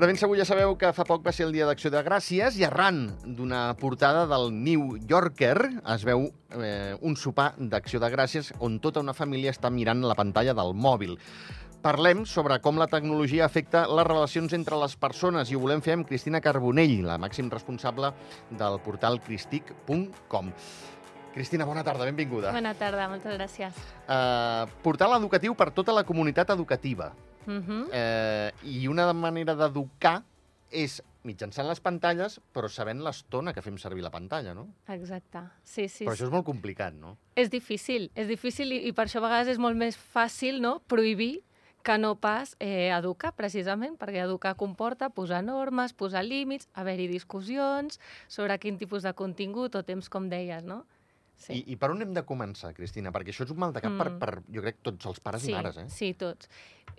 De ben segur ja sabeu que fa poc va ser el Dia d'Acció de Gràcies i arran d'una portada del New Yorker es veu eh, un sopar d'Acció de Gràcies on tota una família està mirant la pantalla del mòbil. Parlem sobre com la tecnologia afecta les relacions entre les persones i ho volem fer amb Cristina Carbonell, la màxim responsable del portal cristic.com. Cristina, bona tarda, benvinguda. Bona tarda, moltes gràcies. Uh, portal educatiu per tota la comunitat educativa. Uh -huh. Eh, I una manera d'educar és mitjançant les pantalles, però sabent l'estona que fem servir la pantalla, no? Exacte, sí, sí. Però això és molt complicat, no? És difícil, és difícil i, i per això a vegades és molt més fàcil no? prohibir que no pas eh, educar, precisament, perquè educar comporta posar normes, posar límits, haver-hi discussions sobre quin tipus de contingut o temps, com deies, no? Sí. I, I per on hem de començar, Cristina? Perquè això és un mal de cap mm. per, per, jo crec, tots els pares sí, i mares, eh? Sí, tots.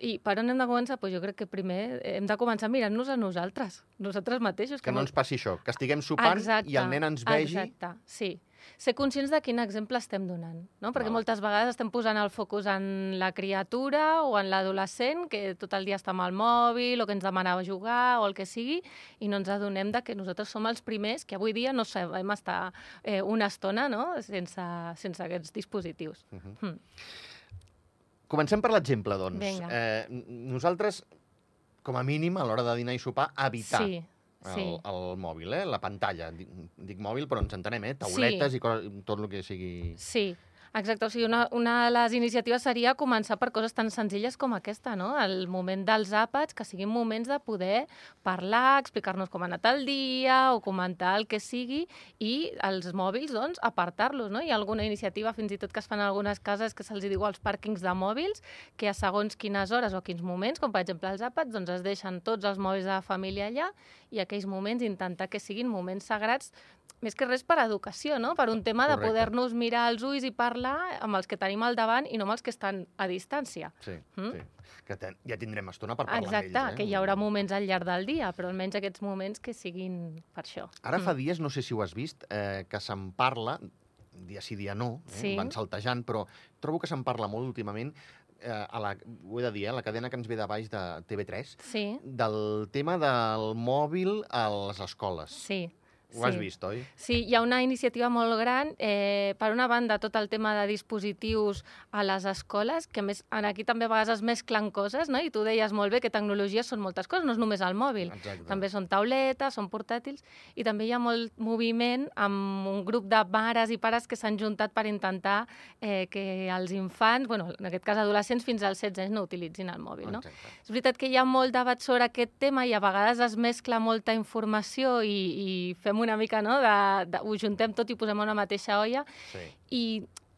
I per on hem de començar? Pues jo crec que primer hem de començar mirant-nos a nosaltres, nosaltres mateixos. Que, que no ens passi això, que estiguem sopant exacte, i el nen ens vegi... Exacte, sí ser conscients de quin exemple estem donant, no? Perquè Val. moltes vegades estem posant el focus en la criatura o en l'adolescent, que tot el dia està amb el mòbil o que ens demanava jugar o el que sigui, i no ens adonem de que nosaltres som els primers que avui dia no sabem estar eh, una estona no? sense, sense aquests dispositius. Uh -huh. hm. Comencem per l'exemple, doncs. Eh, nosaltres, com a mínim, a l'hora de dinar i sopar, evitar Sí, el, sí. el mòbil, eh? la pantalla. Dic, dic mòbil, però ens entenem, eh? Tauletes Sí. i coses, tot el que sigui... Sí, exacte. O sigui, una, una de les iniciatives seria començar per coses tan senzilles com aquesta, no? El moment dels àpats, que siguin moments de poder parlar, explicar-nos com ha anat el dia o comentar el que sigui i els mòbils, doncs, apartar-los, no? Hi ha alguna iniciativa, fins i tot que es fan en algunes cases, que se'ls diu als pàrquings de mòbils, que a segons quines hores o quins moments, com per exemple els àpats, doncs es deixen tots els mòbils de la família allà i aquells moments intentar que siguin moments sagrats més que res per educació, no? Per un tema Correcte. de poder-nos mirar als ulls i parlar amb els que tenim al davant i no amb els que estan a distància. Sí, Mm? sí. Que ten, ja tindrem estona per parlar Exacte, amb ells, eh? que hi haurà moments al llarg del dia, però almenys aquests moments que siguin per això. Ara fa dies, no sé si ho has vist, eh, que se'n parla, dia sí, dia no, eh, Sí. van saltejant, però trobo que se'n parla molt últimament, eh, a la, ho he de dir, eh, la cadena que ens ve de baix de TV3, Sí, del tema del mòbil a les escoles. sí. Ho has sí. vist, oi? Sí, hi ha una iniciativa molt gran. Eh, per una banda, tot el tema de dispositius a les escoles, que més en aquí també a vegades es mesclen coses, no? i tu deies molt bé que tecnologia són moltes coses, no és només el mòbil. Exacte. També són tauletes, són portàtils, i també hi ha molt moviment amb un grup de mares i pares que s'han juntat per intentar eh, que els infants, bueno, en aquest cas adolescents, fins als 16 anys no utilitzin el mòbil. No? Exacte. És veritat que hi ha molt debat sobre aquest tema i a vegades es mescla molta informació i, i fem una mica, no?, de, de, ho juntem tot i posem a una mateixa olla Sí. i,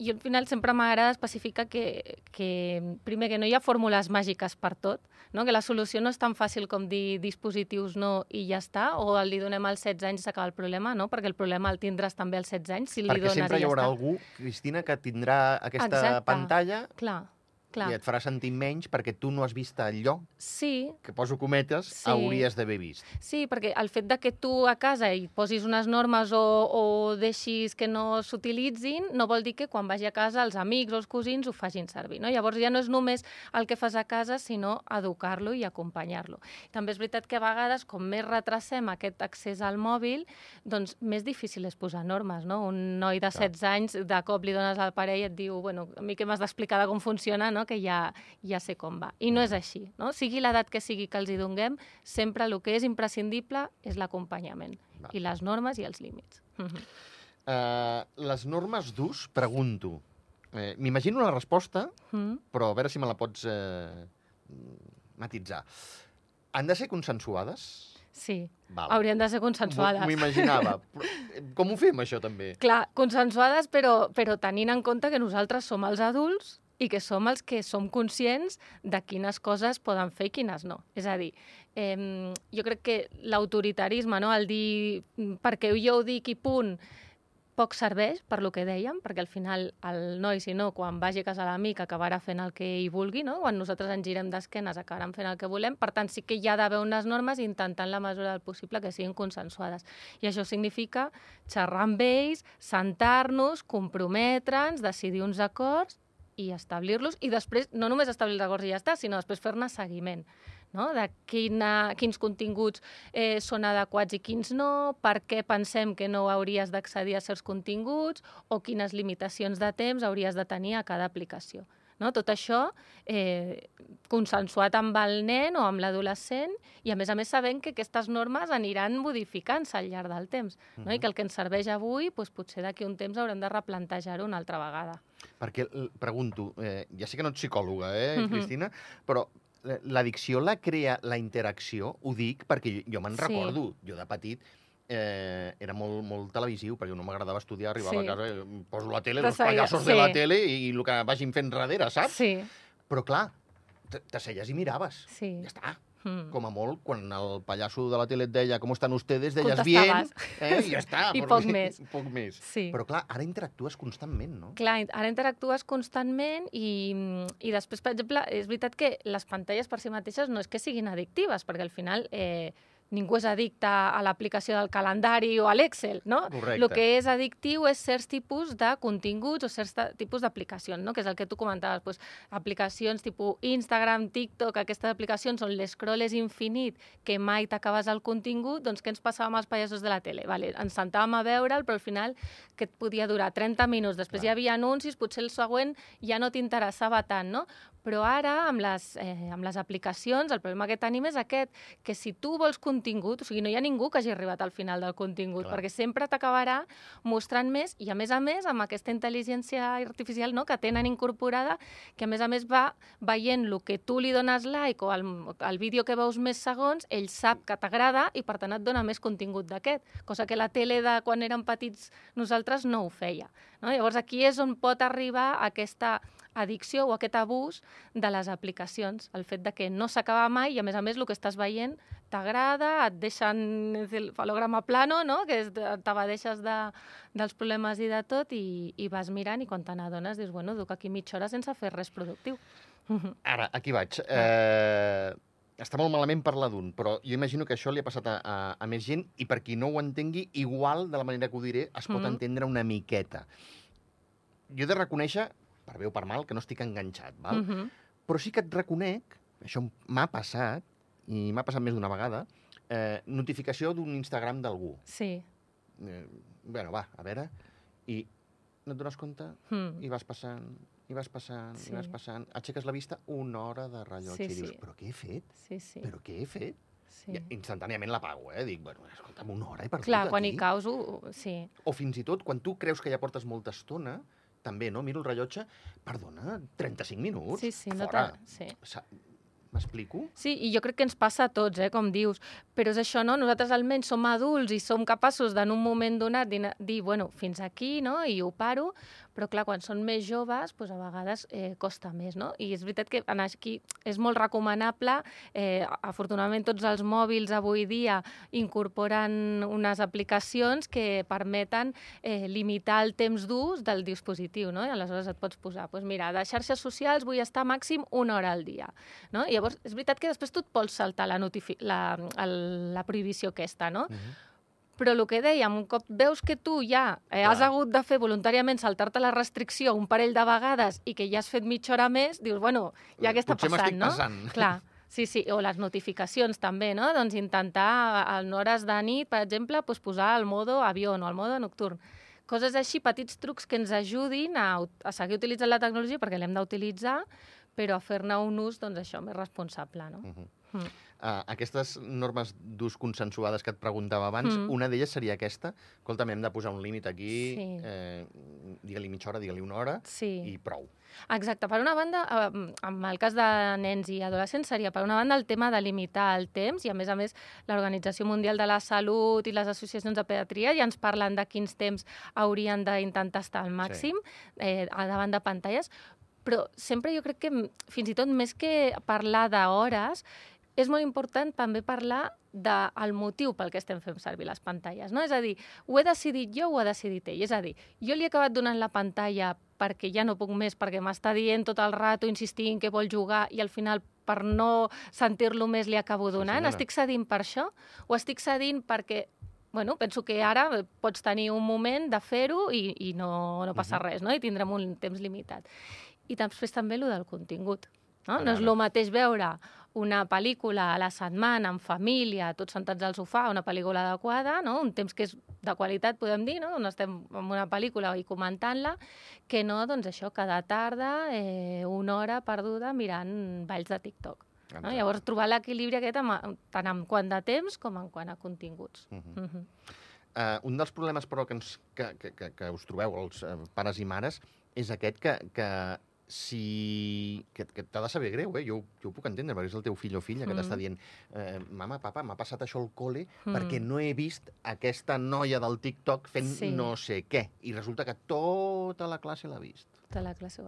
i al final sempre m'agrada especificar que, que, primer, que no hi ha fórmules màgiques per tot, no? que la solució no és tan fàcil com dir dispositius no i ja està, o li donem als 16 anys i s'acaba el problema, no? perquè el problema el tindràs també als 16 anys si li Perquè dones sempre i hi haurà algú, Cristina, que tindrà aquesta Exacte. pantalla Clar, clar. i et farà sentir menys perquè tu no has vist allò Sí, que, poso cometes, Sí. hauries d'haver vist. Sí, perquè el fet de que tu a casa hi posis unes normes o, o deixis que no s'utilitzin no vol dir que quan vagi a casa els amics o els cosins ho facin servir. No? Llavors ja no és només el que fas a casa, sinó educar-lo i acompanyar-lo. També és veritat que a vegades, com més retrasem aquest accés al mòbil, doncs més difícil és posar normes. No? Un noi de Clar. 16 anys, de cop li dones al parell i et diu bueno, a mi que m'has d'explicar de com funciona, no? Que ja, ja sé com va. I no és així. No? Sigui l'edat que sigui que els hi donguem, sempre el que és imprescindible és l'acompanyament i les normes i els límits. Uh, les normes d'ús, pregunto. Eh, M'imagino la resposta, Mhm. però a veure si me la pots eh, matitzar. Han de ser consensuades? Sí, Val. haurien de ser consensuades. m'ho imaginava. Eh, com ho fem, això, també? Clar, consensuades, però, però tenint en compte que nosaltres som els adults i que som els que som conscients de quines coses poden fer i quines no. És a dir, eh, jo crec que l'autoritarisme, no? el dir "Mm, perquè jo ho dic i punt, poc serveix per lo que dèiem, perquè al final el noi, si no, quan vagi a casa l'amic acabarà fent el que ell vulgui, no? quan nosaltres ens girem d'esquenes acabarem fent el que volem, per tant sí que hi ha d'haver unes normes intentant la mesura del possible que siguin consensuades. I això significa xerrar amb ells, sentar-nos, comprometre'ns, decidir uns acords i establir-los, i després no només establir els acords i ja està, sinó després fer-ne seguiment. no? de quina, quins continguts eh, són adequats i quins no, per què pensem que no hauries d'accedir a certs continguts o quines limitacions de temps hauries de tenir a cada aplicació. No? Tot això eh, consensuat amb el nen o amb l'adolescent i, a més a més, sabent que aquestes normes aniran modificant-se al llarg del temps no? Uh -huh. i que el que ens serveix avui doncs, potser d'aquí un temps haurem de replantejar-ho una altra vegada. Perquè, pregunto, eh, ja sé que no ets psicòloga, eh, uh -huh. Cristina, però l'addicció la crea la interacció? Ho dic perquè jo, jo me'n sí. recordo, jo de petit, eh, era molt, molt televisiu, perquè no m'agradava estudiar, arribava sí. a casa, poso la tele, els pallassos sí. de la tele i, i el que vagin fent darrere, saps? Sí. Però clar, t'asseies i miraves. Sí. Ja està. Mm. Com a molt, quan el pallasso de la tele et deia com estan ustedes, deies bien, eh, i ja està. I poc més. poc més. Sí. Però clar, ara interactues constantment, no? Clar, ara interactues constantment i, i després, per exemple, és veritat que les pantalles per si mateixes no és que siguin addictives, perquè al final eh, ningú és addicte a l'aplicació del calendari o a l'Excel, no? Correcte. El que és addictiu és certs tipus de continguts o certs tipus d'aplicacions, no? que és el que tu comentaves, pues, aplicacions tipus Instagram, TikTok, aquestes aplicacions on l'escroll és infinit, que mai t'acabes el contingut, doncs què ens passava amb els pallassos de la tele? Vale, ens sentàvem a veure'l, però al final que et podia durar 30 minuts, després Clar. hi havia anuncis, potser el següent ja no t'interessava tant, no? Però ara, amb les, eh, amb les aplicacions, el problema que tenim és aquest, que si tu vols contingut, o sigui, no hi ha ningú que hagi arribat al final del contingut, Clar. perquè sempre t'acabarà mostrant més, i a més a més, amb aquesta intel·ligència artificial no, que tenen incorporada, que a més a més va veient el que tu li dones like o el, el vídeo que veus més segons, ell sap que t'agrada i per tant et dona més contingut d'aquest, cosa que la tele de quan érem petits nosaltres no ho feia. No? Llavors aquí és on pot arribar aquesta addicció o aquest abús de les aplicacions, el fet de que no s'acaba mai i, a més a més, el que estàs veient t'agrada, et deixen el falograma plano, no? que t'abadeixes de, dels problemes i de tot i, i vas mirant i quan te n'adones dius, bueno, duc aquí mitja hora sense fer res productiu. Ara, aquí vaig. Eh, està molt malament parlar d'un, però jo imagino que això li ha passat a, a, a més gent i per qui no ho entengui, igual, de la manera que ho diré, es pot mm. entendre una miqueta. Jo he de reconèixer per bé o per mal, que no estic enganxat, val? Uh -huh. Però sí que et reconec, això m'ha passat, i m'ha passat més d'una vegada, eh, notificació d'un Instagram d'algú. Sí. Eh, bueno, va, a veure, i no et dones compte? Mm. I vas passant, i vas passant, sí. i vas passant. Aixeques la vista una hora de rellotge sí, i dius, sí. però què he fet? Sí, sí. Però què he fet? Sí. I instantàniament l'apago, eh? Dic, bueno, escolta'm, una hora he perdut Clar, quan aquí. hi caus, ho... sí. O fins i tot, quan tu creus que ja portes molta estona, també, no? Miro el rellotge, perdona, 35 minuts? Sí, sí, no Fora. Sí. M'explico? Sí, i jo crec que ens passa a tots, eh, com dius. Però és això, no? Nosaltres almenys som adults i som capaços d'en un moment donat dir, dir, bueno, fins aquí, no? I ho paro, però clar, quan són més joves, doncs a vegades eh, costa més, no? I és veritat que aquí és molt recomanable, eh, afortunadament tots els mòbils avui dia incorporen unes aplicacions que permeten eh, limitar el temps d'ús del dispositiu, no? I aleshores et pots posar, doncs mira, de xarxes socials vull estar màxim una hora al dia, no? I llavors, és veritat que després tu et pots saltar la, la, la prohibició aquesta, no? Uh -huh però el que dèiem, un cop veus que tu ja eh, has hagut de fer voluntàriament saltar-te la restricció un parell de vegades i que ja has fet mitja hora més, dius, bueno, ja què està Potser passant, no? Passant. Clar, sí, sí, o les notificacions també, no? Doncs intentar en hores de nit, per exemple, pues, posar el modo avió o el modo nocturn. Coses així, petits trucs que ens ajudin a, a seguir utilitzant la tecnologia perquè l'hem d'utilitzar, però a fer-ne un ús, doncs això, més responsable, no? Uh -huh. mm uh, aquestes normes d'ús consensuades que et preguntava abans, mm. una d'elles seria aquesta. Escolta, hem de posar un límit aquí, sí. eh, digue-li mitja hora, digue-li una hora, sí. i prou. Exacte. Per una banda, eh, en el cas de nens i adolescents, seria per una banda el tema de limitar el temps, i a més a més l'Organització Mundial de la Salut i les associacions de pediatria ja ens parlen de quins temps haurien d'intentar estar al màxim sí. eh, davant de pantalles, però sempre jo crec que fins i tot més que parlar d'hores, és molt important també parlar del motiu pel que estem fent servir les pantalles. No? És a dir, ho he decidit jo o ho ha decidit ell? És a dir, jo li he acabat donant la pantalla perquè ja no puc més, perquè m'està dient tot el rato, insistint que vol jugar i al final per no sentir-lo més li acabo donant. Sí, estic cedint per això? O estic cedint perquè bueno, penso que ara pots tenir un moment de fer-ho i, i no, no passa uh -huh. res, no? i tindrem un temps limitat. I després també el del contingut. No, no és el mateix veure una pel·lícula a la setmana, en família, tots sentats al sofà, una pel·lícula adequada, no? un temps que és de qualitat, podem dir, no? on estem amb una pel·lícula i comentant-la, que no, doncs això, cada tarda, eh, una hora perduda mirant balls de TikTok. No? Llavors, trobar l'equilibri aquest amb, tant en quant de temps com en quant a continguts. Mhm. Uh -huh. Uh, un dels problemes, però, que, ens, que, que, que, que us trobeu, els uh, pares i mares, és aquest que, que si... que, que t'ha de saber greu, eh? Jo, jo ho puc entendre, perquè és el teu fill o filla que Mm. t'està dient eh, mama, papa, m'ha passat això al col·le Mm. perquè no he vist aquesta noia del TikTok fent Sí. no sé què. I resulta que tota la classe l'ha vist. De la classe.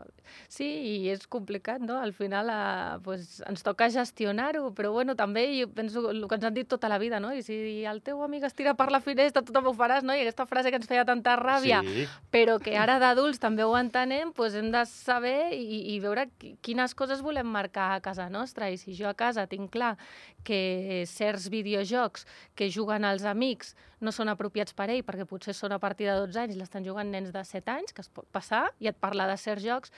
Sí, i és complicat, no? Al final eh, pues, ens toca gestionar-ho, però bueno, també jo penso el que ens han dit tota la vida, no? I si el teu amic es tira per la finestra, tu també ho faràs, no? I aquesta frase que ens feia tanta ràbia, Sí. però que ara d'adults també ho entenem, doncs hem de saber i, i veure qui- quines coses volem marcar a casa nostra. I si jo a casa tinc clar que certs videojocs que juguen els amics no són apropiats per ell, perquè potser són a partir de 12 anys i l'estan jugant nens de 7 anys, que es pot passar, i et parla de certs jocs,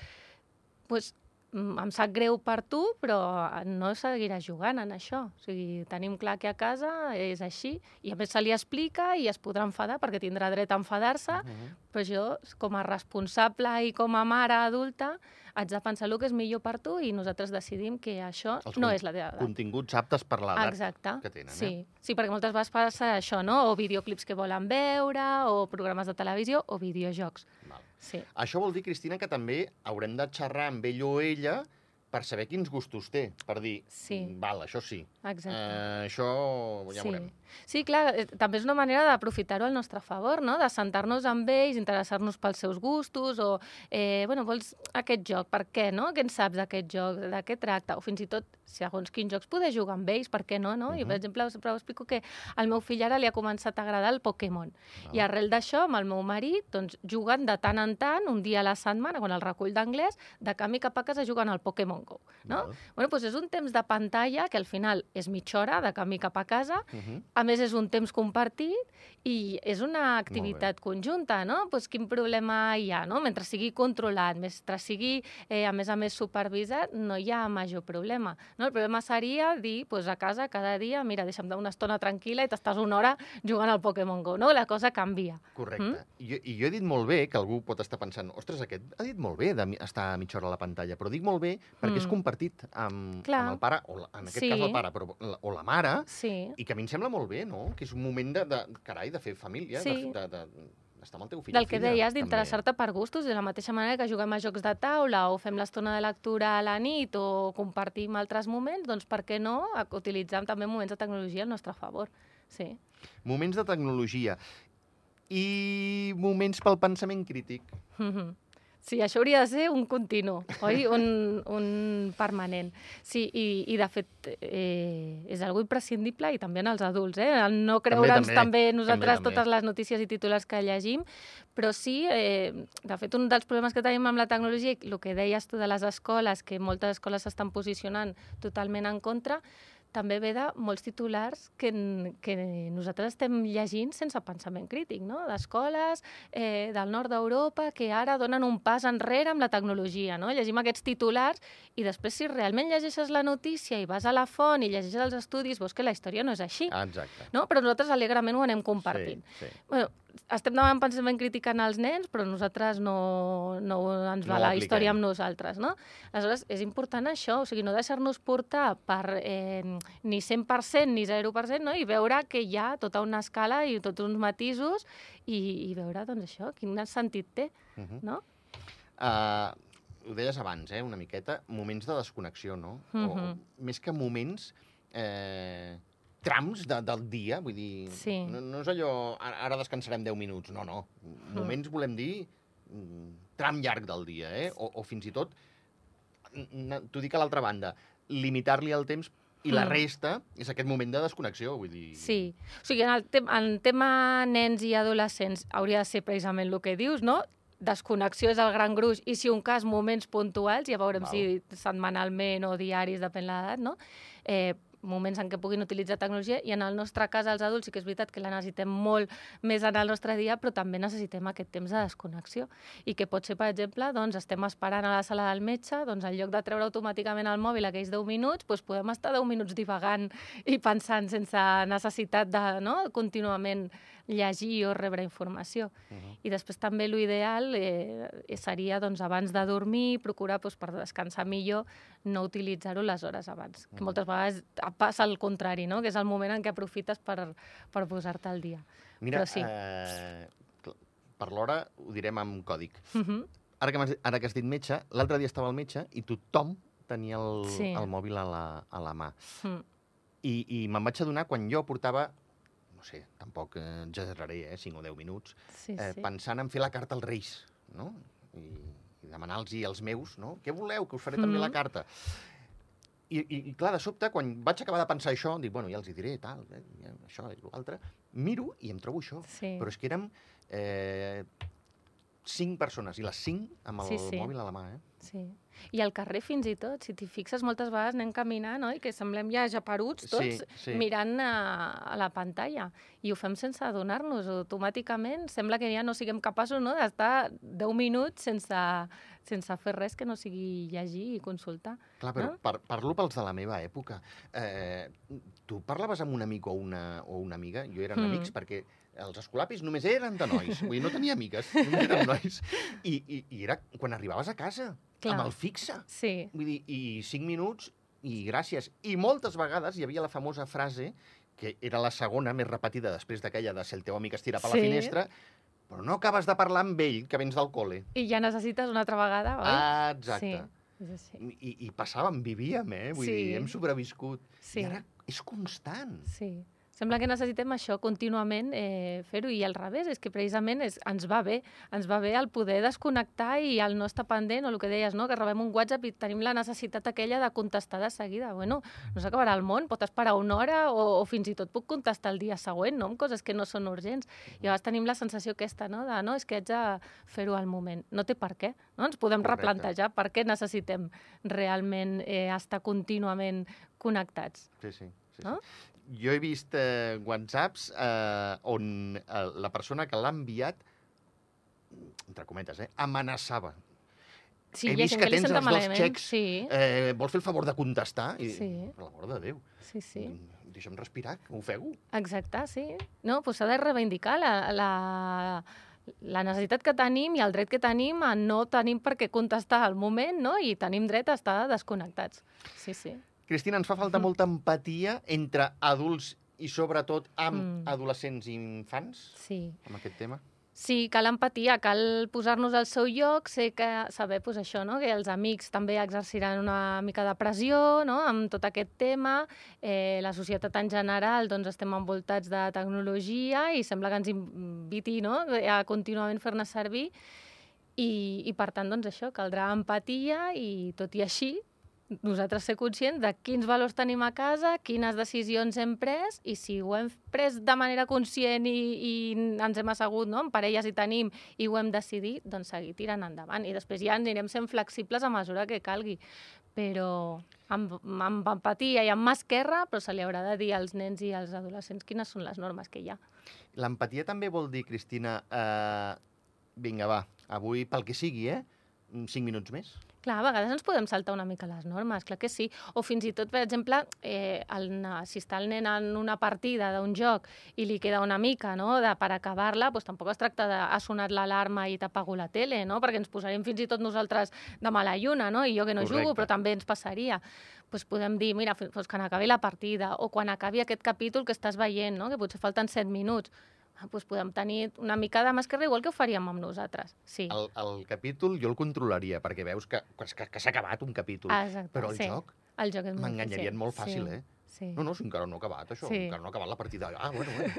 doncs mm, em sap greu per tu, però no seguiràs jugant en això. O sigui, tenim clar que a casa és així, i a més se li explica i es podrà enfadar, perquè tindrà dret a enfadar-se, Mhm. però jo, com a responsable i com a mare adulta, haig de pensar el que és millor per tu i nosaltres decidim que això Els no és la teva edat. Continguts aptes per l'edat que tenen, sí. eh? sí, perquè moltes vegades passa això, no? O videoclips que volen veure, o programes de televisió, o videojocs. Val. Sí. Això vol dir, Cristina, que també haurem de xerrar amb ell o ella per saber quins gustos té, per dir, Sí. "Mm, val, això sí, Exacte. eh, això ja sí. veurem. Sí, clar, eh, també és una manera d'aprofitar-ho al nostre favor, no? de sentar-nos amb ells, interessar-nos pels seus gustos, o, eh, bueno, vols aquest joc, per què, no? Què en saps d'aquest joc, de què tracta? O fins i tot, segons quins jocs poder jugar amb ells, per què no? no? I, Mhm. per exemple, sempre explico que al meu fill ara li ha començat a agradar el Pokémon. Val. I arrel d'això, amb el meu marit, doncs, juguen de tant en tant, un dia a la setmana, quan el recull d'anglès, de camí cap a casa juguen al Pokémon GO. No? Val. Bueno, doncs és un temps de pantalla que al final és mitja hora de camí cap a casa, Mhm. a més, és un temps compartit i és una activitat conjunta, no? Pues quin problema hi ha, no? Mentre sigui controlat, mentre sigui, eh, a més a més, supervisat, no hi ha major problema. No? El problema seria dir, pues, a casa, cada dia, mira, deixa'm una estona tranquil·la i t'estàs una hora jugant al Pokémon GO, no? La cosa canvia. Correcte. Mm? I, I jo he dit molt bé, que algú pot estar pensant, ostres, aquest ha dit molt bé d'estar a mitja hora a la pantalla, però dic molt bé perquè és Mm. compartit amb, Clar. amb el pare, o la, en aquest Sí. cas el pare, però, la- o la mare, Sí. i que a mi em sembla molt bé, no? Que és un moment de, de carai, de fer família, Sí. de, de, de, d'estar amb el teu fill Del que filla, deies, d'interessar-te per gustos, de la mateixa manera que juguem a jocs de taula o fem l'estona de lectura a la nit o compartim altres moments, doncs per què no utilitzar també moments de tecnologia al nostre favor. Sí. Moments de tecnologia. I moments pel pensament crític. Mhm. Sí, això hauria de ser un continu, oi? Un, un permanent. Sí, i, i de fet eh, és algo imprescindible i també en els adults, eh? El no creure'ns també, també, nosaltres també, també. totes les notícies i titulars que llegim, però sí, eh, de fet, un dels problemes que tenim amb la tecnologia, el que deies tu de les escoles, que moltes escoles s'estan posicionant totalment en contra, també ve de molts titulars que, que nosaltres estem llegint sense pensament crític, no? d'escoles eh, del nord d'Europa que ara donen un pas enrere amb la tecnologia. No? Llegim aquests titulars i després si realment llegeixes la notícia i vas a la font i llegeixes els estudis, veus que la història no és així. Ah, exacte. No? Però nosaltres alegrement ho anem compartint. Sí, sí. Bueno, estem demanant pensament crític en els nens, però nosaltres no, no ens No va ho la apliquem. història amb nosaltres, no? Aleshores, és important això, o sigui, no deixar-nos portar per eh, ni 100% ni 0%, no? I veure que hi ha tota una escala i tots uns matisos i, i veure, doncs, això, quin sentit té, Uh -huh. no? Uh, ho deies abans, eh, una miqueta, moments de desconnexió, no? o, o, Mhm. més que moments, eh, trams de, del dia, vull dir, Sí. no, no és allò, ara, descansarem 10 minuts, no, no. Moments volem dir mm, tram llarg del dia, eh? O, o fins i tot, t'ho dic a l'altra banda, limitar-li el temps i la Mm. resta és aquest moment de desconnexió, vull dir... Sí. O sigui, en el, te en tema nens i adolescents hauria de ser precisament el que dius, no? Desconnexió és el gran gruix i, si un cas, moments puntuals, ja veurem Val. si setmanalment o diaris, depèn l'edat, no? Eh, moments en què puguin utilitzar tecnologia i en el nostre cas, els adults, sí que és veritat que la necessitem molt més en el nostre dia, però també necessitem aquest temps de desconnexió. I que pot ser, per exemple, doncs, estem esperant a la sala del metge, doncs, en lloc de treure automàticament el mòbil aquells 10 minuts, doncs podem estar 10 minuts divagant i pensant sense necessitat de no, contínuament llegir o rebre informació. Uh -huh. I després també l'ideal eh, seria doncs, abans de dormir, procurar doncs, per descansar millor, no utilitzar-ho les hores abans. Uh -huh. Que moltes vegades passa el contrari, no? que és el moment en què aprofites per, per posar-te al dia. Mira, Però sí. eh, per l'hora ho direm en còdic. Uh -huh. Ara que, m'has- ara que has dit metge, l'altre dia estava al metge i tothom tenia el, Sí. el mòbil a la, a la mà. Mm. I, i me'n vaig adonar quan jo portava, sé, tampoc eh, exageraré, eh, 5 o 10 minuts, Sí, eh, sí. pensant en fer la carta als Reis, no? I, i demanar-los als meus, no? Què voleu, que us faré també la Mhm. carta. I, i, I, clar, de sobte, quan vaig acabar de pensar això, dic, bueno, ja els hi diré, tal, eh, això i l'altre, miro i em trobo això. Sí. Però és que érem eh, cinc persones, i les cinc amb el Sí, sí. mòbil a la mà, eh? Sí. I al carrer fins i tot, si t'hi fixes, moltes vegades anem caminant, oi? Que semblem ja japeruts tots, Sí, sí. mirant a, a la pantalla. I ho fem sense adonar-nos. Automàticament sembla que ja no siguem capaços no, d'estar 10 minuts sense, sense fer res que no sigui llegir i consultar. Clar, però No? par parlo pels de la meva època. Eh, tu parlaves amb un amic o una, o una amiga, jo eren Mm. amics perquè els escolapis només eren de nois, vull dir, no tenia amigues, només eren nois. I, i, i era quan arribaves a casa, Clar. amb el fixe. Sí, Vull dir, i cinc minuts i gràcies. I moltes vegades hi havia la famosa frase, que era la segona més repetida després d'aquella de ser el teu amic estira per la Sí. finestra, però no acabes de parlar amb ell, que vens del col·le. i ja necessites una altra vegada, oi? Ah, exacte. Sí, així. I, I passàvem, vivíem, eh? Vull Sí. dir, hem sobreviscut. Sí. I ara és constant. Sí. Sembla que necessitem això contínuament eh, fer-ho i al revés, és que precisament és, ens va bé, ens va bé el poder desconnectar i el no estar pendent, o el que deies, no? que rebem un WhatsApp i tenim la necessitat aquella de contestar de seguida. Bueno, no s'acabarà el món, pot esperar una hora o, o fins i tot puc contestar el dia següent, no? amb coses que no són urgents. I vegades tenim la sensació aquesta, no? de no, és que haig de fer-ho al moment. No té per què. No? Ens podem Correcte. replantejar per què necessitem realment eh, estar contínuament connectats. Sí, sí. sí, No? Jo he vist eh, whatsapps eh, on eh, la persona que l'ha enviat, entre cometes, eh, amenaçava. Sí, He vist que que, tens els dos malament. xecs. Sí, Eh, vols fer el favor de contestar? I, Sí. Per l'amor de Déu. sí, sí. Mm, Deixa'm respirar, que ofego. Exacte, sí. No, doncs s'ha de reivindicar la, la, la necessitat que tenim i el dret que tenim a no tenim per què contestar al moment, no? I tenim dret a estar desconnectats. Sí, sí. Cristina, ens fa falta molta empatia entre adults i sobretot amb Mm. adolescents i infants, Sí, amb aquest tema. Sí, cal empatia, cal posar-nos al seu lloc, sé que saber pues, això, no? que els amics també exerciran una mica de pressió no? amb tot aquest tema, eh, la societat en general doncs, estem envoltats de tecnologia i sembla que ens inviti no? a contínuament fer-ne servir i, i per tant doncs, això caldrà empatia i tot i així nosaltres ser conscients de quins valors tenim a casa, quines decisions hem pres i si ho hem pres de manera conscient i, i ens hem assegut no, en parelles i tenim i ho hem decidit, doncs seguir tirant endavant. I després ja anirem sent flexibles a mesura que calgui. Però amb, amb empatia i amb mà esquerra, però se li haurà de dir als nens i als adolescents quines són les normes que hi ha. L'empatia també vol dir, Cristina, eh, vinga, va, avui, pel que sigui, eh? Cinc minuts més? Clar, a vegades ens podem saltar una mica les normes, clar que sí. O fins i tot, per exemple, eh, el, si està el nen en una partida d'un joc i li queda una mica no, de, per acabar-la, doncs tampoc es tracta de ha sonat l'alarma i t'apago la tele, no? perquè ens posarem fins i tot nosaltres de mala lluna, no? i jo que no Correcte. jugo, però també ens passaria. Doncs podem dir, mira, doncs quan acabi la partida o quan acabi aquest capítol que estàs veient, no? que potser falten 7 minuts, doncs podem tenir una mica de mà esquerra igual que ho faríem amb nosaltres. Sí. El, el capítol jo el controlaria, perquè veus que, que, que s'ha acabat un capítol. Ah, exacte, Però el sí. joc El joc és difícil. molt fàcil, sí. eh? Sí. No, no, si encara no ha acabat això, Sí. encara no ha acabat la partida. Ah, bueno, bueno.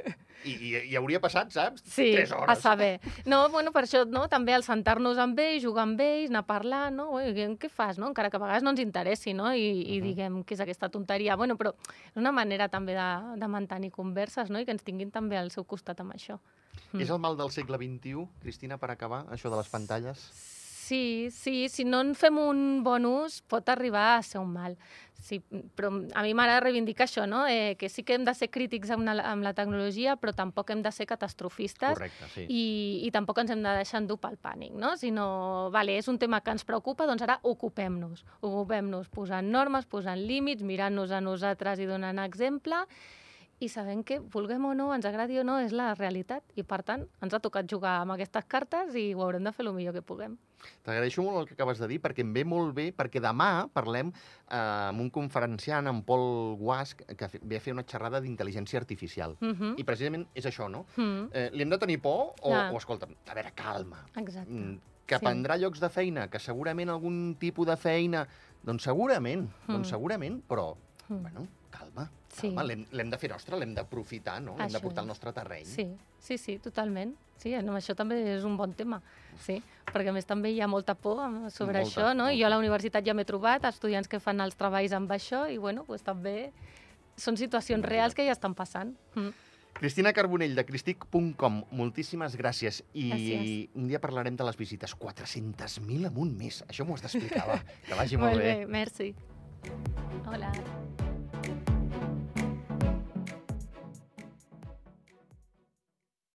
I, i, i hauria passat, saps? Sí, Tres a hores. saber. No, bueno, per això no, també el sentar-nos amb ells, jugar amb ells, anar parlant, no? Ui, què, fas, no? Encara que a vegades no ens interessi, no? I, i Mhm. diguem què és aquesta tonteria. Bueno, però és una manera també de, de mantenir converses, no? I que ens tinguin també al seu costat amb això. Mm. És el mal del segle XXI, Cristina, per acabar, això de les pantalles? Sí, sí, si no en fem un bon ús pot arribar a ser un mal. Sí, però a mi m'agrada reivindicar això, no? eh, que sí que hem de ser crítics amb la, amb la tecnologia, però tampoc hem de ser catastrofistes Correcte, sí. i, i tampoc ens hem de deixar endur pel pànic, no? Sinó, vale, és un tema que ens preocupa, doncs ara ocupem-nos. Ocupem-nos posant normes, posant límits, mirant-nos a nosaltres i donant exemple i sabent que, vulguem o no, ens agradi o no, és la realitat. I, per tant, ens ha tocat jugar amb aquestes cartes i ho haurem de fer el millor que puguem. T'agraeixo molt el que acabes de dir, perquè em ve molt bé, perquè demà parlem eh, amb un conferenciant, en Pol Guasc, que ve a fer una xerrada d'intel·ligència artificial. Uh -huh. I precisament és això, no? mm. Eh, li hem de tenir por o, Ah. o escolta'm, a veure, calma. Exacte. Mm, que Sí. prendrà llocs de feina, que segurament algun tipus de feina... Doncs segurament, Mm. doncs segurament, però, Mm. bueno, calma. Sí. calma. L'hem l'hem de fer nostre, l'hem d'aprofitar, no? L'hem de portar al nostre terreny. Sí, sí, sí, totalment. Sí, no, això també és un bon tema, sí, perquè a més també hi ha molta por sobre Molta, això, no? I jo a molta. la universitat ja m'he trobat estudiants que fan els treballs amb això i, bueno, pues, també són situacions reals que ja estan passant. Mm. Cristina Carbonell, de cristic.com, moltíssimes gràcies. I Gràcies. un dia parlarem de les visites. 400.000 en un mes. Això m'ho has d'explicar, va. Que vagi molt, Molt bé. bé, merci. Hola.